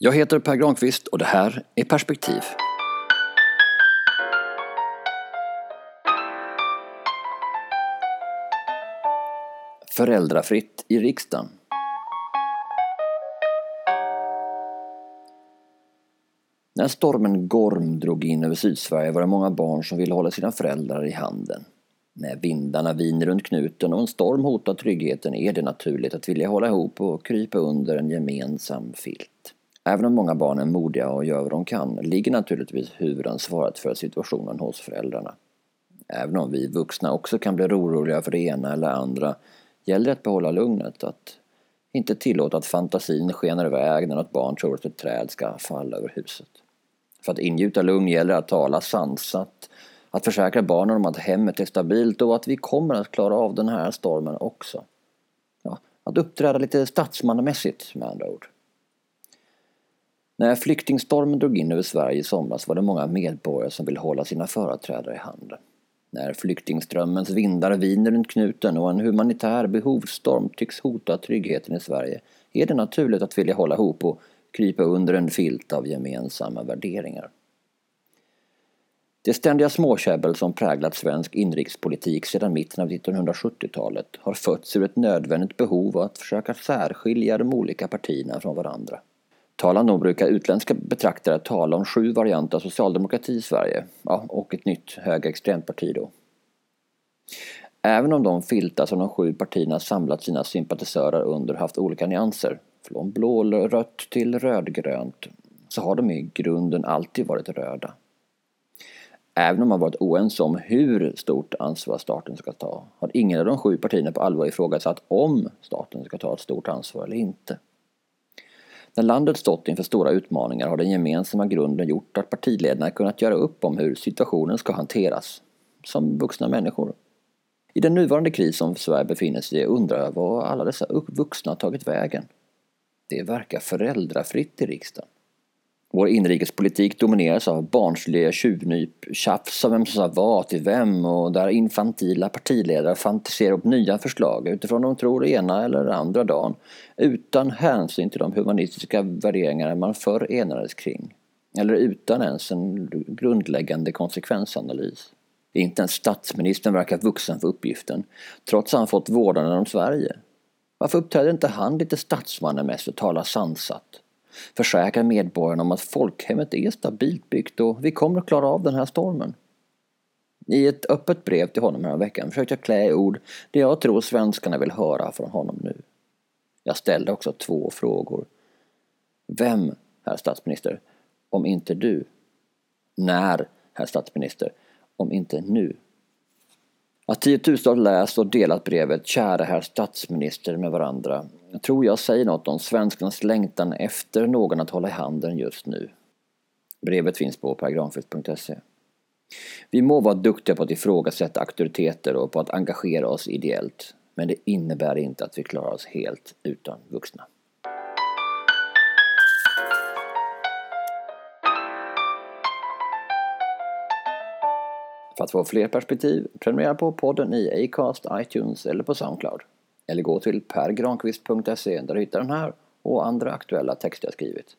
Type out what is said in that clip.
Jag heter Per Granqvist och det här är Perspektiv. Föräldrafritt i riksdagen. När stormen Gorm drog in över Sydsverige var det många barn som ville hålla sina föräldrar i handen. När vindarna viner runt knuten och en storm hotar tryggheten är det naturligt att vilja hålla ihop och krypa under en gemensam filt. Även om många barn är modiga och gör vad de kan ligger naturligtvis huvudansvaret för situationen hos föräldrarna. Även om vi vuxna också kan bli oroliga för det ena eller andra gäller det att behålla lugnet, att inte tillåta att fantasin skenar iväg när något barn tror att ett träd ska falla över huset. För att ingjuta lugn gäller det att tala sansat, att försäkra barnen om att hemmet är stabilt och att vi kommer att klara av den här stormen också. Ja, att uppträda lite statsmannamässigt med andra ord. När flyktingstormen drog in över Sverige i somras var det många medborgare som ville hålla sina företrädare i handen. När flyktingströmmens vindar viner runt knuten och en humanitär behovsstorm tycks hota tryggheten i Sverige är det naturligt att vilja hålla ihop och krypa under en filt av gemensamma värderingar. Det ständiga småkäbbel som präglat svensk inrikespolitik sedan mitten av 1970-talet har fötts ur ett nödvändigt behov av att försöka särskilja de olika partierna från varandra. Talan nog brukar utländska betraktare tala om sju varianter av socialdemokrati i Sverige, ja, och ett nytt högerextremt parti då. Även om de filtar som de sju partierna samlat sina sympatisörer under haft olika nyanser, från blårött till rödgrönt, så har de i grunden alltid varit röda. Även om man varit oense om hur stort ansvar staten ska ta, har ingen av de sju partierna på allvar ifrågasatt om staten ska ta ett stort ansvar eller inte. När landet stått inför stora utmaningar har den gemensamma grunden gjort att partiledarna kunnat göra upp om hur situationen ska hanteras, som vuxna människor. I den nuvarande kris som Sverige befinner sig i undrar jag var alla dessa vuxna tagit vägen. Det verkar föräldrafritt i riksdagen. Vår inrikespolitik domineras av barnsliga tjuvnyp, tjafs om vem som sa vad till vem och där infantila partiledare fantiserar upp nya förslag utifrån de tror ena eller andra dagen utan hänsyn till de humanistiska värderingar man förr enades kring. Eller utan ens en grundläggande konsekvensanalys. Inte ens statsministern verkar vuxen för uppgiften, trots att han fått vårdnaden om Sverige. Varför uppträder inte han lite statsmannamässigt och talar sansat? Försäkrar medborgarna om att folkhemmet är stabilt byggt och vi kommer att klara av den här stormen. I ett öppet brev till honom här veckan försökte jag klä i ord det jag tror svenskarna vill höra från honom nu. Jag ställde också två frågor. Vem, herr statsminister, om inte du? När, herr statsminister, om inte nu? Att tiotusentals läst och delat brevet Kära herr statsminister med varandra jag tror jag säger något om svenskarnas längtan efter någon att hålla i handen just nu. Brevet finns på paragrafet.se. Vi må vara duktiga på att ifrågasätta auktoriteter och på att engagera oss ideellt, men det innebär inte att vi klarar oss helt utan vuxna. För att få fler perspektiv, prenumerera på podden i Acast, iTunes eller på Soundcloud. Eller gå till pergranqvist.se där du hittar den här och andra aktuella texter jag skrivit.